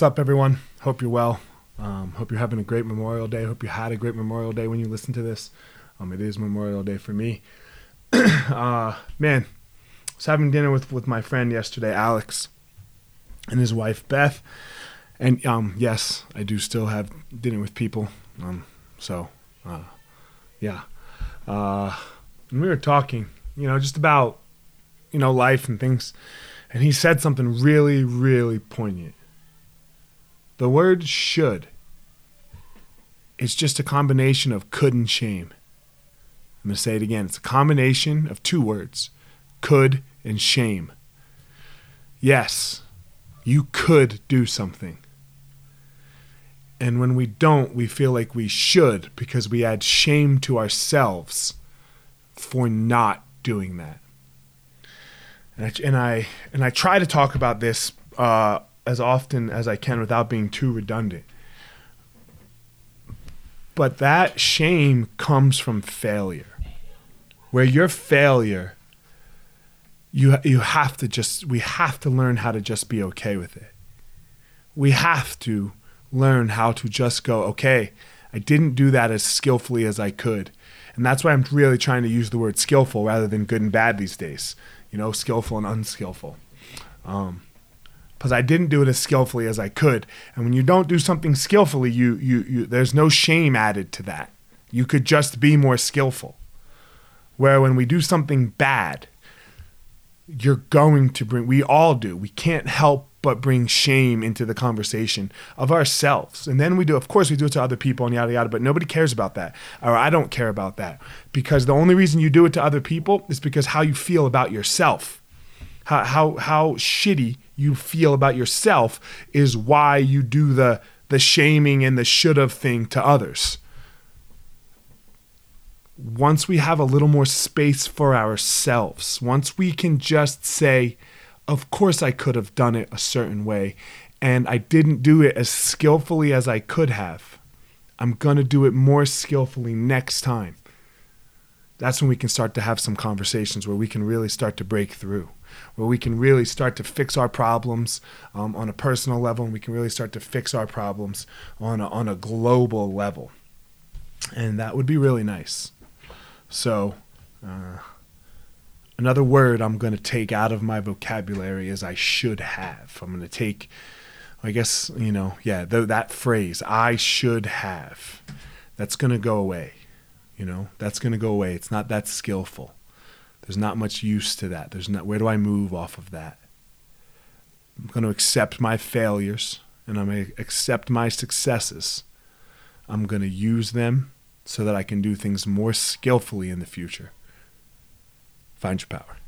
What's up, everyone? Hope you're well. Um, hope you're having a great Memorial Day. Hope you had a great Memorial Day when you listen to this. Um, it is Memorial Day for me. uh, man, I was having dinner with, with my friend yesterday, Alex, and his wife, Beth. And um, yes, I do still have dinner with people. Um, so, uh, yeah. Uh, and we were talking, you know, just about, you know, life and things. And he said something really, really poignant. The word should is just a combination of could and shame. I'm going to say it again. It's a combination of two words could and shame. Yes, you could do something. And when we don't, we feel like we should because we add shame to ourselves for not doing that. And I and I, and I try to talk about this uh, as often as I can without being too redundant. But that shame comes from failure. Where your failure, you you have to just we have to learn how to just be okay with it. We have to learn how to just go, okay, I didn't do that as skillfully as I could. And that's why I'm really trying to use the word skillful rather than good and bad these days. You know, skillful and unskillful. Um, because I didn't do it as skillfully as I could. And when you don't do something skillfully, you, you, you there's no shame added to that. You could just be more skillful. Where when we do something bad, you're going to bring, we all do. We can't help but bring shame into the conversation of ourselves. And then we do, of course, we do it to other people and yada yada, but nobody cares about that. Or I don't care about that. Because the only reason you do it to other people is because how you feel about yourself. How, how, how shitty you feel about yourself is why you do the the shaming and the should have thing to others. Once we have a little more space for ourselves, once we can just say, of course I could have done it a certain way and I didn't do it as skillfully as I could have. I'm going to do it more skillfully next time. That's when we can start to have some conversations where we can really start to break through where we can really start to fix our problems um, on a personal level and we can really start to fix our problems on a, on a global level. And that would be really nice. So, uh, another word I'm going to take out of my vocabulary is I should have. I'm going to take, I guess, you know, yeah, th- that phrase, I should have. That's going to go away. You know, that's going to go away. It's not that skillful. There's not much use to that. There's not where do I move off of that? I'm going to accept my failures and I'm going to accept my successes. I'm going to use them so that I can do things more skillfully in the future. Find your power.